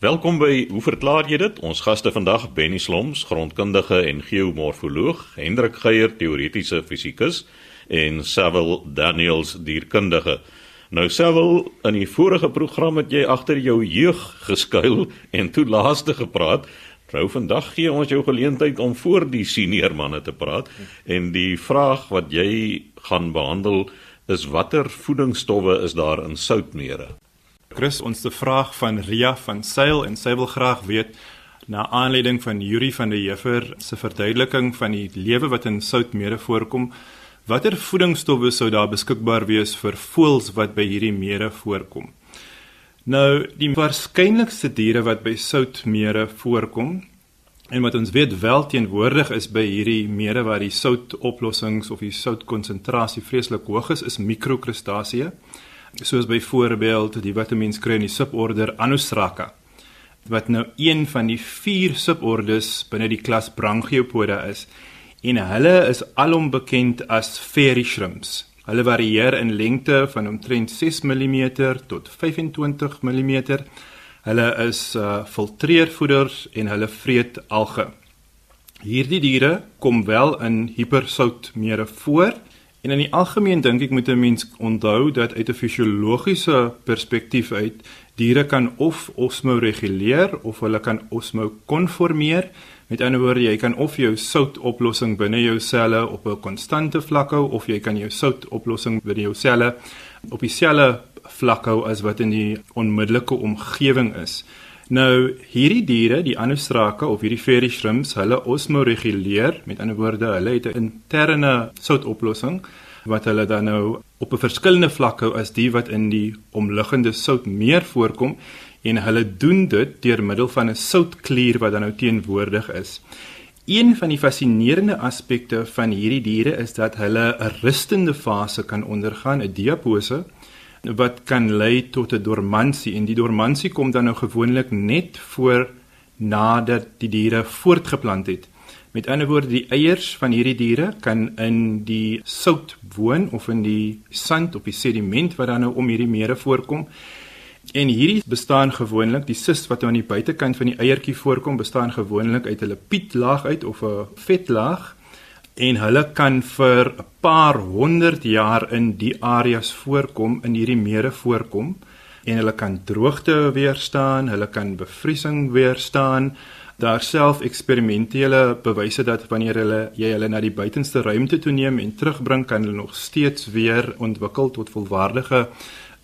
Welkom by Hoe verklaar jy dit? Ons gaste vandag Benny Sloms, grondkundige en geomorfoloog, Hendrik Geier, teoretiese fisikus en Sewil Daniels, dierkundige. Nou Sewil, in die vorige program het jy agter jou jeug geskuil en toe laaste gepraat. Nou vandag gee ons jou geleentheid om voor die senior manne te praat en die vraag wat jy gaan behandel is watter voedingsstowwe is daar in soutmere? Chris, ons te vraag van Ria van Sail en sy wil graag weet na aanleiding van Yuri van der Heever se verduideliking van die lewe wat in soutmere voorkom, watter voedingsstowwe sou daar beskikbaar wees vir voëls wat by hierdie mere voorkom? Nou, die waarskynlikste diere wat by soutmere voorkom en wat ons weet wel teenwoordig is by hierdie mere waar die soutoplossings of die soutkonsentrasie vreeslik hoog is, is mikrokrustasie soos byvoorbeeld die wat 'n mens kry in die suborder Anostraca wat nou een van die vier subordes binne die klas Brachiopoda is en hulle is alom bekend as fairy shrimps. Hulle varieer in lengte van omtrent 6 mm tot 25 mm. Hulle is uh, filtreervoeders en hulle vreet alge. Hierdie diere kom wel in hipersoutmere voor En in die algemeen dink ek moet 'n mens onthou dat uit 'n fisiologiese perspektief uit diere kan of osmoreguleer of hulle kan osmokonformeer. Met ander woorde, jy kan of jou soutoplossing binne jou selle op 'n konstante vlak hou of jy kan jou soutoplossing binne jou selle op dieselfde vlak hou as wat in die onmiddellike omgewing is. Nou hierdie diere, die anostrake of hierdie fairy shrimps, hulle osmoreguleer, met ander woorde, hulle het 'n interne soutoplossing wat hulle dan nou op 'n verskillende vlak hou as die wat in die omliggende soutmeer voorkom en hulle doen dit deur middel van 'n soutklier wat dan nou teenwoordig is. Een van die fascinerende aspekte van hierdie diere is dat hulle 'n rustende fase kan ondergaan, 'n diapose wat kan lei tot 'n dormansie en die dormansie kom dan nou gewoonlik net voor nadat die diere voortgeplant het. Met ander woorde, die eiers van hierdie diere kan in die sout woon of in die sand of die sediment wat dan nou om hierdie mere voorkom. En hierdie bestaan gewoonlik, die sis wat aan die buitekant van die eiertjie voorkom, bestaan gewoonlik uit 'n lipietlaag uit of 'n vetlaag en hulle kan vir 'n paar honderd jaar in die areas voorkom in hierdie mere voorkom en hulle kan droogte weerstaan, hulle kan bevriesing weerstaan. Daar self eksperimentele bewyse dat wanneer hulle jy hulle na die buitenste ruimte toe neem en terugbring kan hulle nog steeds weer ontwikkel tot volwaardige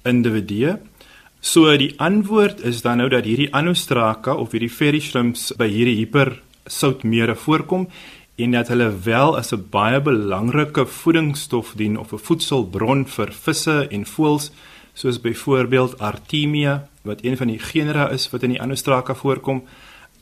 individue. So die antwoord is dan nou dat hierdie Anostraka of hierdie fairy shrimps by hierdie hiper soutmere voorkom en dat hulle wel as 'n baie belangrike voedingsstof dien of 'n voedselbron vir visse en voëls soos byvoorbeeld Artemia wat een van die genera is wat in die Anostraka voorkom.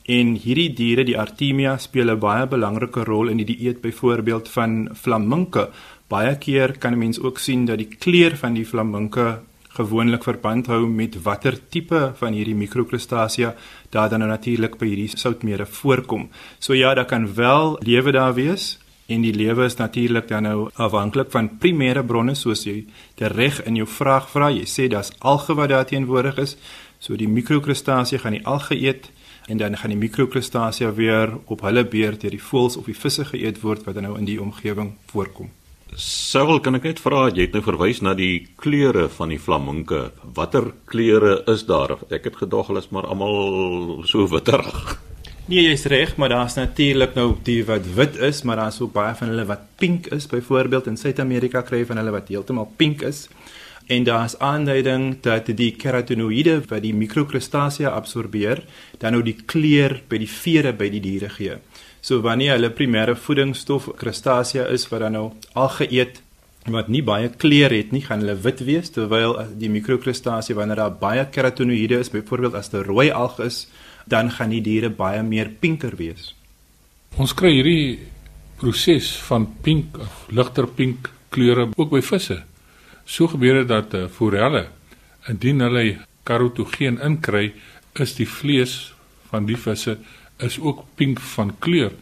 En hierdie diere die Artemia speel 'n baie belangrike rol in die dieet byvoorbeeld van flaminke. Baie keer kan 'n mens ook sien dat die kleur van die flaminke gewoonlik verband hou met watter tipe van hierdie mikrokrustasia daar dan nou natuurlik by hierdie soutmere voorkom. So ja, daar kan wel lewe daar wees en die lewe is natuurlik dan nou afhanklik van primêre bronne soos jy reg in jou vraag vra. Jy sê daar's alge wat daar teenwoordig is. So die mikrokrustasia gaan die alge eet en dan gaan die mikrokrustasia weer op hulle beurt deur die voëls of die visse geëet word wat dan nou in die omgewing voorkom. Sou kan ek net vra, jy het nou verwys na die kleure van die flaminke. Watter kleure is daar? Ek het gedog hulle is maar almal so witterig. Nee, jy's reg, maar daar's natuurlik nou die wat wit is, maar daar's ook baie van hulle wat pink is. Byvoorbeeld in Suid-Amerika kry jy van hulle wat heeltemal pink is. En daar's aanduiding dat die keratinoïde wat die mikrokrustasia absorbeer, dan nou die kleur by die vere by die diere gee. So wanneer hulle primêre voedingsstof krustasia is wat dan nou al geëet wat nie baie kleur het nie, gaan hulle wit wees terwyl die mikrokrustasia wanneer daar baie keratinoïde is, byvoorbeeld as dit rooi alg is, dan gaan die diere baie meer pinker wees. Ons kry hierdie proses van pink of ligter pink kleure ook by visse. So gebeur dit dat uh, forelle indien hulle karotogeen inkry, is die vlees van die visse is ook pink van kleur.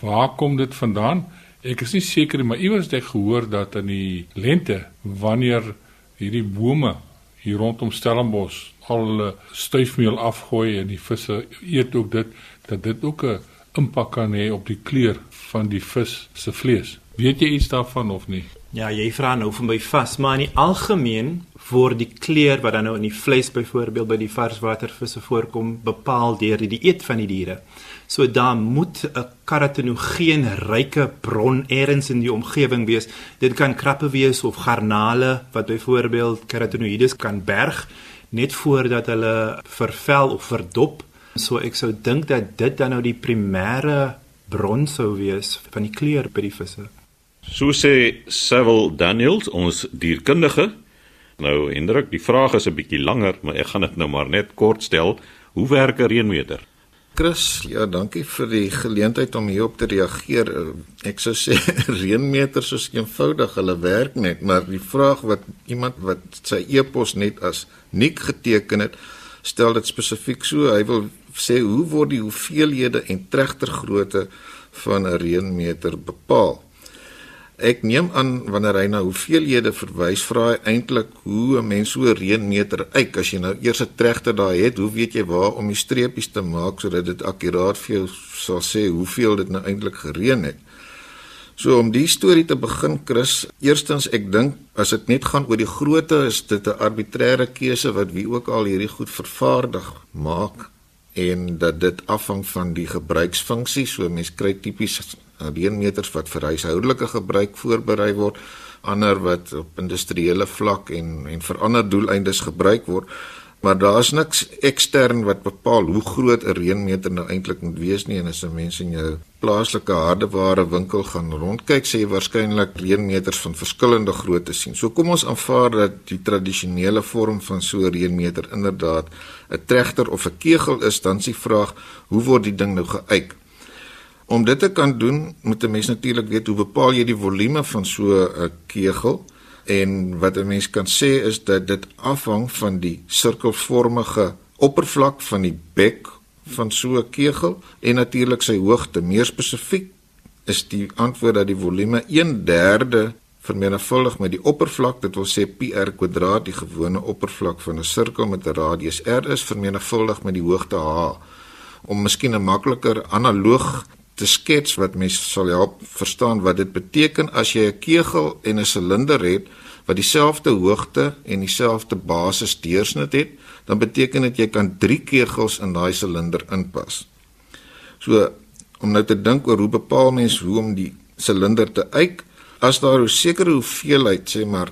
Waar kom dit vandaan? Ek is nie seker nie, maar iewers het ek gehoor dat in die lente wanneer hierdie bome hier rondom Stellenbosch al hulle stuifmeel afgooi en die visse eet ook dit dat dit ook 'n impak kan hê op die kleur van die vis se vlees. Weet jy iets daarvan of nie? Ja, jy vra nou vir my vas, maar in die algemeen word die kleur wat dan nou in die vleis byvoorbeeld by die varswatervisse voorkom bepaal deur die dieet van die diere. So daar moet 'n karotenogeen ryke bron eers in die omgewing wees. Dit kan krappe wees of garnale wat byvoorbeeld karotenoïdes kan berg net voordat hulle vervel of verdop. So ek sou dink dat dit dan nou die primêre bron sou wees van die kleur by die visse. So sê Sewil Daniels, ons dierkundige. Nou Hendrik, die vraag is 'n bietjie langer, maar ek gaan dit nou maar net kort stel. Hoe werk 'n reënmeter? Chris, ja, dankie vir die geleentheid om hierop te reageer. Ek sou sê reënmeters is eenvoudig, hulle werk net, maar die vraag wat iemand wat sy e-pos net as nik geteken het, stel dit spesifiek so. Hy wil sê hoe word die hoeveelhede en tregtergrootte van 'n reënmeter bepaal? Ek neem aan wanneer hy na hoeveelhede verwys, vra hy eintlik hoe 'n mens so 'n reënmeter eik as jy nou eers 'n tregter daai het, hoe weet jy waar om die streepies te maak sodat dit akkuraat vir jou sal sê hoeveel dit nou eintlik gereën het. So om die storie te begin, Chris, eerstens ek dink as dit net gaan oor die grootte, is dit 'n arbitreëre keuse wat wie ook al hierdie goed vervaardig maak en dat dit afhang van die gebruiksfunksie. So mense kry tipies reënmeters wat vir huishoudelike gebruik voorberei word, ander wat op industriële vlak en en vir ander doeleindes gebruik word. Maar daar's niks ekstern wat bepaal hoe groot 'n reënmeter nou eintlik moet wees nie en as 'n mens in jou plaaslike hardeware winkel gaan rondkyk, sê jy waarskynlik reënmeters van verskillende grootte sien. So kom ons aanvaar dat die tradisionele vorm van so 'n reënmeter inderdaad 'n trechter of 'n kegel is, dan s'ie vraag, hoe word die ding nou geëik? Om dit te kan doen, moet 'n mens natuurlik weet hoe bepaal jy die volume van so 'n kegel? En wat 'n mens kan sê is dat dit afhang van die sirkelvormige oppervlak van die bek van so 'n kegel en natuurlik sy hoogte. Meer spesifiek is die antwoord dat die volume 1/3 vermenigvuldig met die oppervlak, dit wil sê pi r kwadraat, die gewone oppervlak van 'n sirkel met 'n radius r is vermenigvuldig met die hoogte h. Om miskien 'n makliker analoog te skets wat mense sal help verstaan wat dit beteken as jy 'n kegel en 'n silinder het wat dieselfde hoogte en dieselfde basis deursnit het, dan beteken dit jy kan 3 kegels in daai silinder inpas. So om nou te dink oor hoe bepaal mens hoe om die silinder te eik, as daar 'n sekere hoeveelheid, sê maar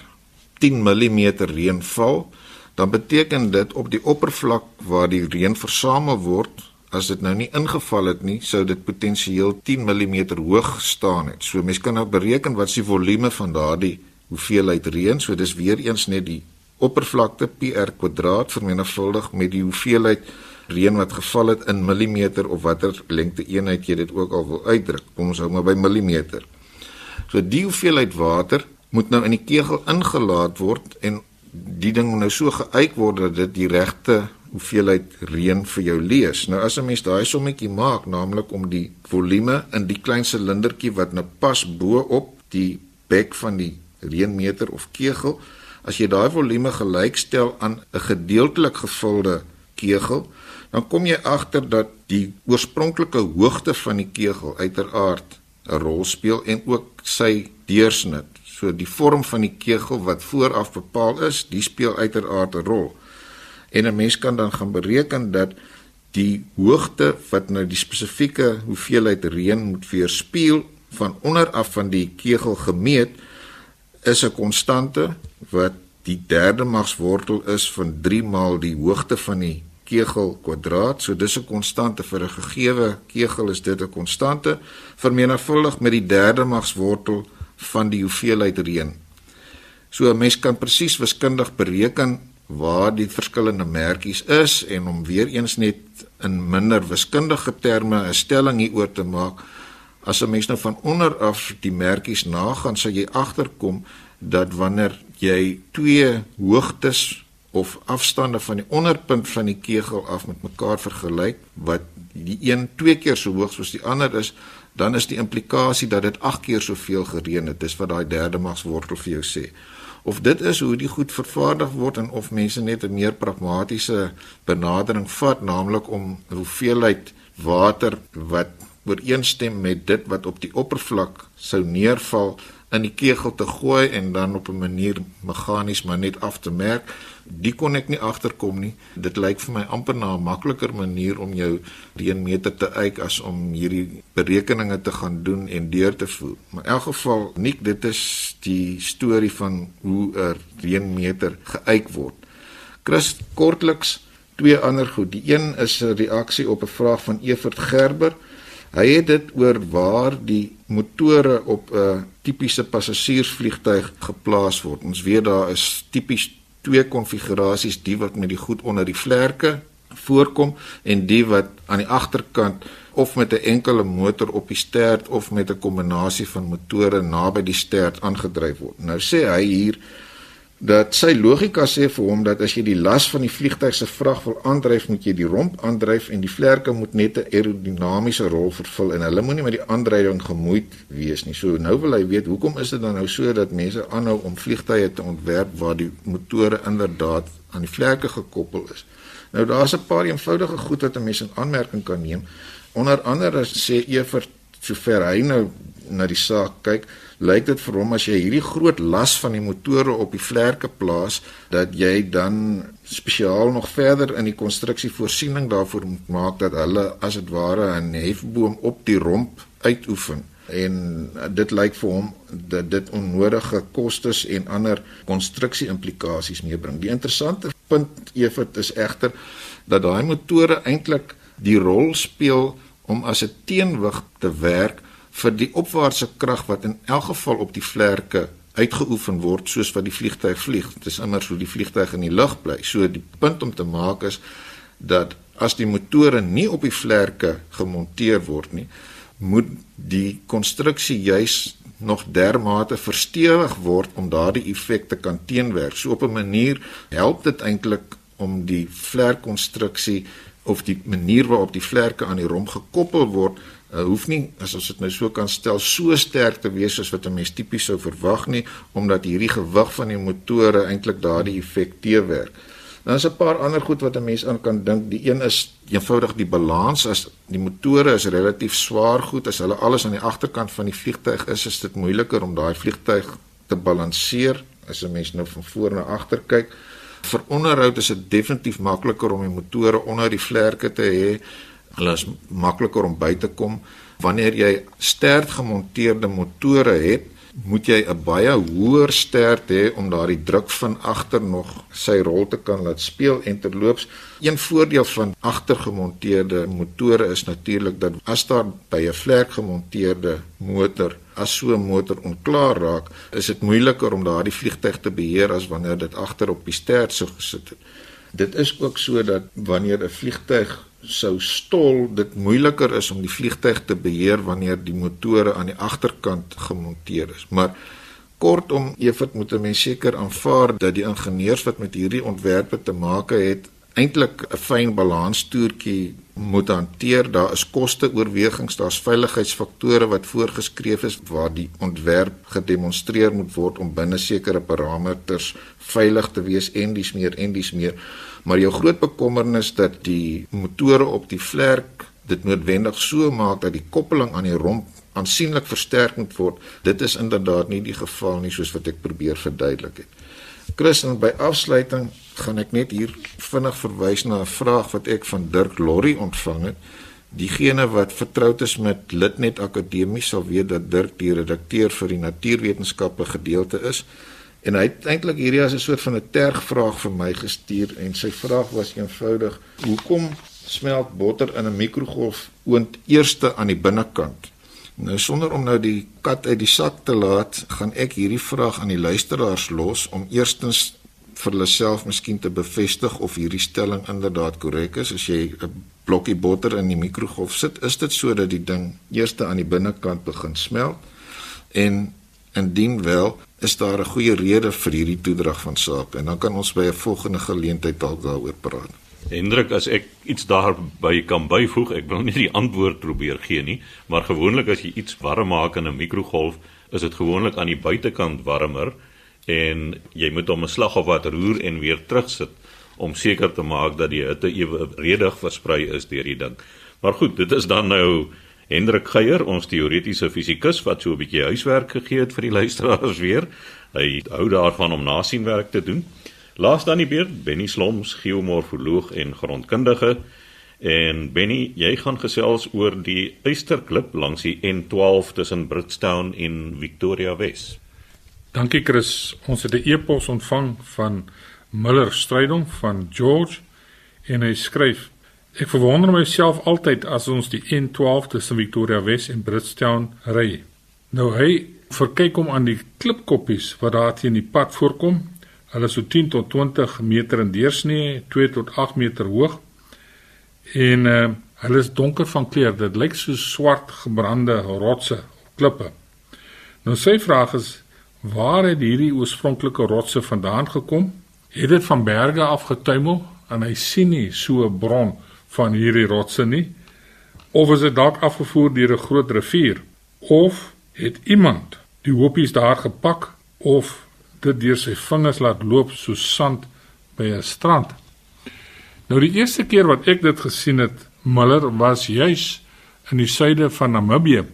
10 mm reën val, dan beteken dit op die oppervlak waar die reën versamel word as dit nou nie ingeval het nie, sou dit potensieel 10 mm hoog staan het. So mense kan nou bereken wat se volume van daardie hoeveelheid reën, so dis weer eens net die oppervlakte PR kwadraat vermenigvuldig met die hoeveelheid reën wat geval het in millimeter of watter lengte eenheid jy dit ook al wil uitdruk. Kom ons hou maar by millimeter. So die hoeveelheid water moet nou in die kegel ingelaat word en die ding moet nou so geëik word dat dit die regte hoeveelheid reën vir jou lees. Nou as 'n mens daai sommetjie maak, naamlik om die volume in die klein silindertjie wat nou pas bo op die bek van die reënmeter of kegel, as jy daai volume gelykstel aan 'n gedeeltelik gevulde kegel, dan kom jy agter dat die oorspronklike hoogte van die kegel uiteraard 'n rol speel en ook sy deursnit. So die vorm van die kegel wat vooraf bepaal is, die speel uiteraard 'n rol en 'n mens kan dan gaan bereken dat die hoogte wat nou die spesifieke hoeveelheid reën moet weerspieël van onder af van die kegel gemeet is 'n konstante wat die derde magswortel is van 3 maal die hoogte van die kegel kwadraat. So dis 'n konstante vir 'n gegeewe kegel is dit 'n konstante vermenigvuldig met die derde magswortel van die hoeveelheid reën. So 'n mens kan presies wiskundig bereken waar die verskillende merkies is en om weer eens net in minder wiskundige terme 'n stelling hieroor te maak as 'n mens nou van onder af die merkies nagaan sal jy agterkom dat wanneer jy twee hoogtes of afstande van die onderpunt van die kegel af met mekaar vergelyk wat die een twee keer so hoog soos die ander is dan is die implikasie dat dit 8 keer soveel gereën het dis wat daai derde magswortel vir jou sê of dit is hoe die goed vervaardig word en of mense net 'n meer pragmatiese benadering vat, naamlik om hoeveelheid water wat ooreenstem met dit wat op die oppervlak sou neerval in die kegel te gooi en dan op 'n manier meganies maar net af te merk. Die kon ek nie agterkom nie. Dit lyk vir my amper na 'n makliker manier om jou reënmeter te eik as om hierdie berekeninge te gaan doen en deur te voer. Maar in elk geval, nik dit is die storie van hoe 'n reënmeter geëik word. Chris kortliks twee ander goed. Die een is 'n reaksie op 'n vraag van Evert Gerber. Hy het dit oor waar die motore op 'n tipiese passasiersvliegtuig geplaas word. Ons weet daar is tipies twee konfigurasies, die wat met die goed onder die vlerke voorkom en die wat aan die agterkant of met 'n enkele motor op die stert of met 'n kombinasie van motore naby die stert aangedryf word. Nou sê hy hier dat sy logika sê vir hom dat as jy die las van die vliegtyg se vrag wil aandryf, moet jy die romp aandryf en die vlerke moet net 'n aerodinamiese rol vervul en hulle moenie met die aandrywing gemoeid wees nie. So nou wil hy weet hoekom is dit dan nou so dat mense aanhou om vliegtye te ontwerp waar die motore inderdaad aan die vlerke gekoppel is. Nou daar's 'n paar eenvoudige goed wat 'n mens in aanmerking kan neem. Onder andere sê Evert sover hy nou na die saak kyk, lyk dit vir hom as jy hierdie groot las van die motore op die vlerke plaas dat jy dan spesiaal nog verder in die konstruksie voorsiening daarvoor moet maak dat hulle as dit ware 'n hefboom op die romp uitoefen en dit lyk vir hom dat dit onnodige kostes en ander konstruksie implikasies meebring. Die interessante punt Evert is egter dat daai motore eintlik die rol speel om as 'n teenwig te werk vir die opwaartse krag wat in elk geval op die vlerke uitgeoefen word soos wat die vliegtyg vlieg. Dit is immer so die vliegtyg in die lug bly. So die punt om te maak is dat as die motore nie op die vlerke gemonteer word nie, moet die konstruksie juis nog dermate verstewig word om daardie effek te kan teenwerk. So op 'n manier help dit eintlik om die vlerkkonstruksie of die manier waarop die vlerke aan die rom gekoppel word uh, hoef nie as ons dit nou so kan stel so sterk te wees soos wat 'n mens tipies sou verwag nie omdat hierdie gewig van die motore eintlik daardie effek teewerk. Dan is 'n paar ander goed wat 'n mens aan kan dink. Die een is eenvoudig die balans as die motore is relatief swaar goed as hulle alles aan die agterkant van die vliegtuig is, is dit moeiliker om daai vliegtuig te balanseer as 'n mens nou van voor na agter kyk. Vir onderhoud is dit definitief makliker om die motore onder die vlerke te hê Hulle is makliker om by te kom. Wanneer jy sterk gemonteerde motore het, moet jy 'n baie hoër sterk hê om daardie druk van agter nog sy rol te kan laat speel en terloops een voordeel van agtergemonteerde motore is natuurlik dat as daar by 'n vlek gemonteerde motor as so 'n motor onklaar raak, is dit moeiliker om daardie vliegtyg te beheer as wanneer dit agter op die sterk sou gesit het. Dit is ook so dat wanneer 'n vliegtyg sou stol dit moeiliker is om die vliegtyg te beheer wanneer die motore aan die agterkant gemonteer is. Maar kortom, Evert moet 'n mens seker aanvaar dat die ingenieurs wat met hierdie ontwerpe te maak het, eintlik 'n fyn balanstoertjie moet hanteer. Daar is koste-oorwegings, daar's veiligheidsfaktore wat voorgeskryf is waar die ontwerp gedemonstreer moet word om binne sekere parameters veilig te wees en dis meer en dis meer. Maar jou groot bekommernis dat die motore op die vlerk dit noodwendig so maak dat die koppeling aan die romp aansienlik versterk moet word. Dit is inderdaad nie die geval nie soos wat ek probeer verduidelik het. Christen by afsluiting gaan ek net hier vinnig verwys na 'n vraag wat ek van Dirk Lorry ontvang het. Diegene wat vertroud is met Litnet Akademie sal weet dat Dirk die redakteur vir die natuurwetenskappe gedeelte is. En hy het eintlik hierdie as 'n soort van 'n tergvraag vir my gestuur en sy vraag was eenvoudig: Hoekom smelt botter in 'n mikrogolf oond eerste aan die binnekant? Nou sonder om nou die kat uit die sak te laat, gaan ek hierdie vraag aan die luisteraars los om eerstens vir hulle self miskien te bevestig of hierdie stelling inderdaad korrek is. As jy 'n blokkie botter in die mikrogolf sit, is dit sodat die ding eers aan die binnekant begin smelt en indien wel is daar 'n goeie rede vir hierdie toedrag van sake en dan kan ons by 'n volgende geleentheid dalk daaroor praat. Hendrik, as ek iets daarby kan byvoeg, ek wil nie die antwoord probeer gee nie, maar gewoonlik as jy iets warm maak in 'n mikrogolf, is dit gewoonlik aan die buitekant warmer en jy moet hom 'n slag of wat roer en weer terugsit om seker te maak dat die hitte eweredig versprei is deur die ding. Maar goed, dit is dan nou Hendrik Geier, ons teoretiese fisikus wat so 'n bietjie huiswerk gegee het vir die luisteraars weer. Hy hou daarvan om nasienwerk te doen. Laas dan die beurt Benny Sloms, geomorfoloog en grondkundige. En Benny, jy gaan gesels oor die Eysterklip langs die N12 tussen Bridgetown en Victoria Wes. Dankie Chris. Ons het 'n e-pos ontvang van Miller Strydom van George en hy skryf: Ek verwonder myself altyd as ons die N12 tussen Victoria Wes en Bridgetown ry. Nou hy verkyk hom aan die klipkoppies wat daar teen die pad voorkom. Hulle is so 10 tot 20 meter in deursnee, 2 tot 8 meter hoog. En uh, hulle is donker van kleur. Dit lyk so swart gebrande rotse, klippe. Nou sy vraag is Waar het hierdie oorspronklike rotse vandaan gekom? Het dit van berge af getuimel en hy sien nie so 'n bron van hierdie rotse nie? Of is dit dalk afgevoer deur 'n groot rivier? Of het iemand die hoopies daar gepak of dit deur sy vingers laat loop soos sand by 'n strand? Nou die eerste keer wat ek dit gesien het, Miller was juis in die suide van Namibië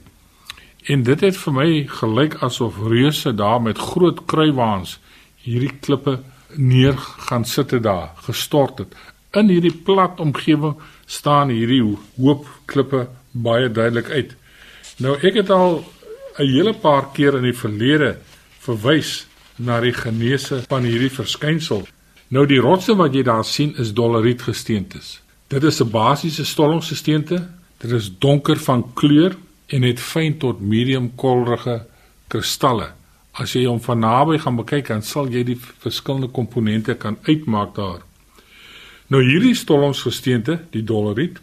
En dit het vir my gelyk asof reuse daar met groot kruiwaans hierdie klippe neer gaan sitte daar, gestort het. In hierdie plat omgewing staan hierdie hoop klippe baie duidelik uit. Nou ek het al 'n hele paar keer in die verlede verwys na die genese van hierdie verskynsel. Nou die rotse wat jy daar sien is dolerietgesteentes. Dit is 'n basiese stollingsgesteente. Dit is donker van kleur en het fyn tot medium kolrige kristalle. As jy hom van naby gaan bekyk, dan sal jy die verskillende komponente kan uitmaak daar. Nou hierdie stollingsgesteente, die doleriet,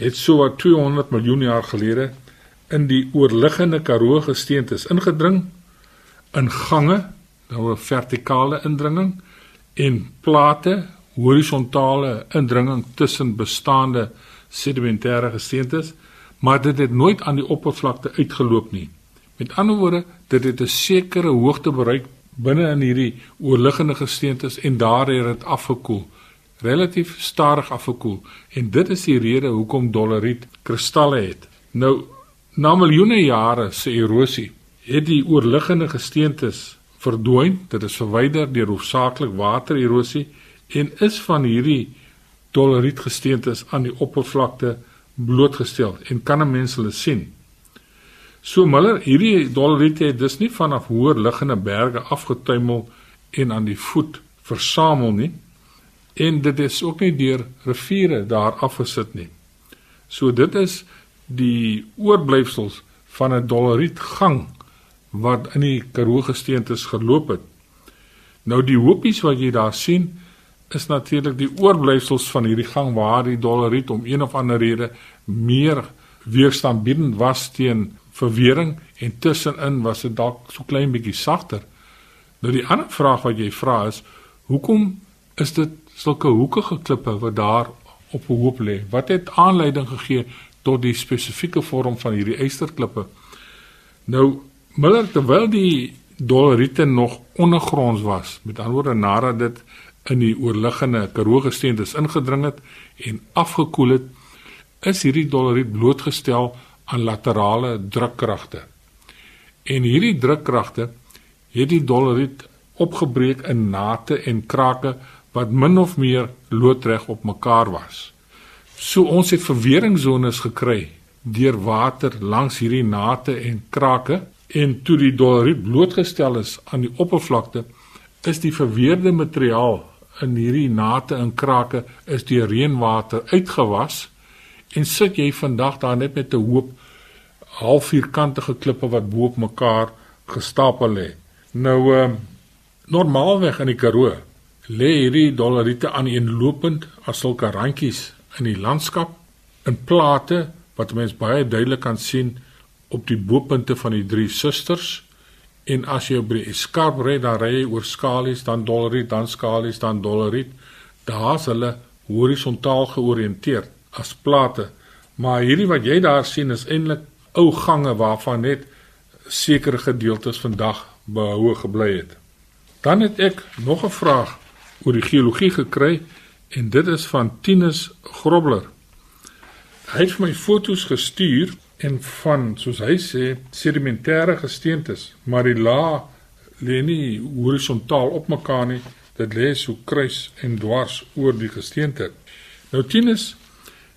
het so wat 200 miljoen jaar gelede in die oorliggende Karoo gesteentes ingedring in gange, nou 'n vertikale indringing en plate, horisontale indringing tussen bestaande sedimentêre gesteentes maar dit het nooit aan die oppervlakte uitgeloop nie. Met ander woorde, dit het 'n sekere hoogte bereik binne in hierdie oorliggende gesteentes en daar het dit afgekoel, relatief stadig afgekoel en dit is die rede hoekom doleriet kristalle het. Nou na miljoene jare se erosie het die oorliggende gesteentes verdwyn, dit is verwyder deur hoofsaaklik watererosie en is van hierdie doleriet gesteentes aan die oppervlakte blootgestel en kan 'n mens hulle sien. So Miller, hierdie doleriete het dus nie vanaf hoër liggende berge afgetuimel en aan die voet versamel nie en dit is ook nie deur riviere daar afgesit nie. So dit is die oorblyfsels van 'n dolerietgang wat in die Karoo gesteentes geloop het. Nou die hoopies wat jy daar sien, is natuurlik die oorblyfsels van hierdie gang waar die doleriet om een of ander rede meer weerstandbiedend was teen verwering en tussenin was dit dalk so klein bietjie sagter. Nou die ander vraag wat jy vra is, hoekom is dit sulke hoekige klippe wat daar op 'n hoop lê? Wat het aanleiding gegee tot die spesifieke vorm van hierdie eysterklippe? Nou Miller terwyl die doleriete nog ondergronds was, met ander woorde nadat dit in die oorliggende Karoo gesteentes ingedring het en afgekoel het, is hierdie doleriet blootgestel aan laterale drukkragte. En hierdie drukkragte het die doleriet opgebreek in nate en krake wat min of meer loodreg op mekaar was. So ons het verweringszones gekry deur water langs hierdie nate en krake en toe die doleriet blootgestel is aan die oppervlakte is die verweerde materiaal in hierdie nate en krake is die reënwater uitgewas en sit jy vandag daar net met 'n hoop half vierkantige klippe wat bo op mekaar gestapel lê. Nou uh, normaalweg in die Karoo lê hierdie doleriete aan eenlopend as sulke randjies in die landskap in plate wat mens baie duidelik kan sien op die bopunte van die drie susters En as jy by die eskarp ry, dan ry oor skalies, dan doleriet, dan skalies, dan doleriet. Daar's hulle horisontaal georiënteer as plate. Maar hierdie wat jy daar sien is eintlik ou gange waarvan net sekere gedeeltes vandag behoue gebly het. Dan het ek nog 'n vraag oor die geologie gekry en dit is van Tinus Grobler. Hy het vir my foto's gestuur en van soos hy sê sedimentêre gesteentes, maar die laag lê nie horisontaal op mekaar nie, dit lê so kruis en dwars oor die gesteente. Nou Tinus,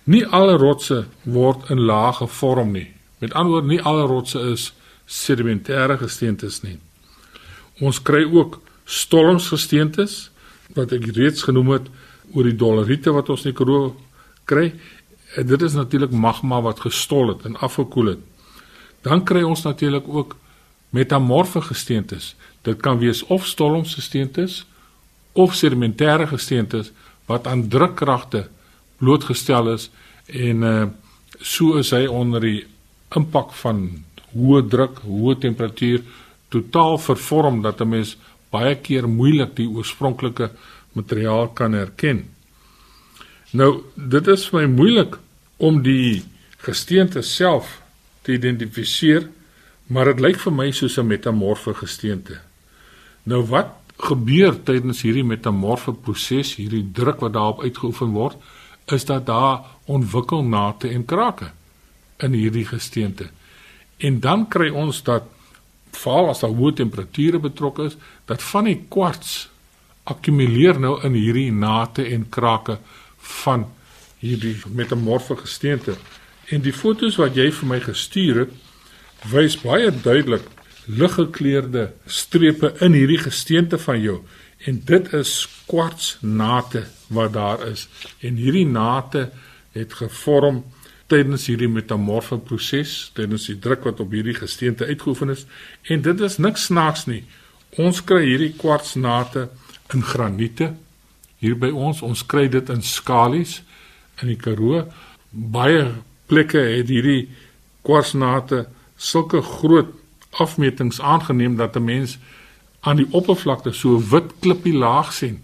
nie alle rotse word in lae gevorm nie. Met ander woorde, nie alle rotse is sedimentêre gesteentes nie. Ons kry ook stolmsgesteentes wat ek reeds genoem het oor die doleriete wat ons in die Karoo kry. En dit is natuurlik magma wat gestol het en afgekoel het. Dan kry ons natuurlik ook metamorfe gesteentes. Dit kan wees of stolmsgesteentes of sedimentêre gesteentes wat aan drukkragte blootgestel is en uh so is hy onder die impak van hoë druk, hoë temperatuur totaal vervorm dat 'n mens baie keer moeilik die oorspronklike materiaal kan herken. Nou, dit is vir my moeilik om die gesteente self te identifiseer, maar dit lyk vir my soos 'n metamorfe gesteente. Nou wat gebeur tydens hierdie metamorfe proses, hierdie druk wat daarop uitgeoefen word, is dat daar ontwikkel nate en krake in hierdie gesteente. En dan kry ons dat veral as daar hoë temperature betrokke is, dat van die kwarts akkumuleer nou in hierdie nate en krake van hierdie metamorfe gesteente. En die fotos wat jy vir my gestuur het, wys baie duidelik liggekleurde strepe in hierdie gesteente van jou en dit is kwartsnate wat daar is en hierdie nate het gevorm tydens hierdie metamorfe proses, tydens die druk wat op hierdie gesteente uitgeoefen is en dit is niks snaaks nie. Ons kry hierdie kwartsnate in graniete hier by ons. Ons kry dit in skalies in die Karoo. Baie plekke het hierdie kwartsnate sulke groot afmetings aangeneem dat 'n mens aan die oppervlakte so wit klippie laag sien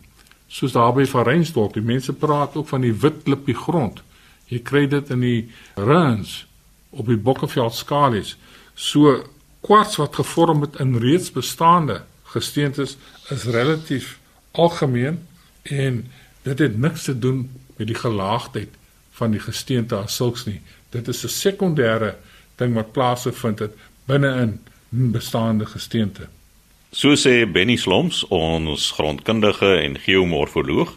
soos daar by Van Reinsdorp. Die mense praat ook van die wit klippie grond. Jy kry dit in die runs op die Bokkeveld skalies. So kwarts wat gevorm het in reeds bestaande gesteentes is relatief algemeen en dit het niks te doen met die gelaagdheid van die gesteente as sulks nie. Dit is 'n sekondêre ding wat plaasvind het binne in bestaande gesteente. So sê Benny Sloms, ons grondkundige en geomorfoloog.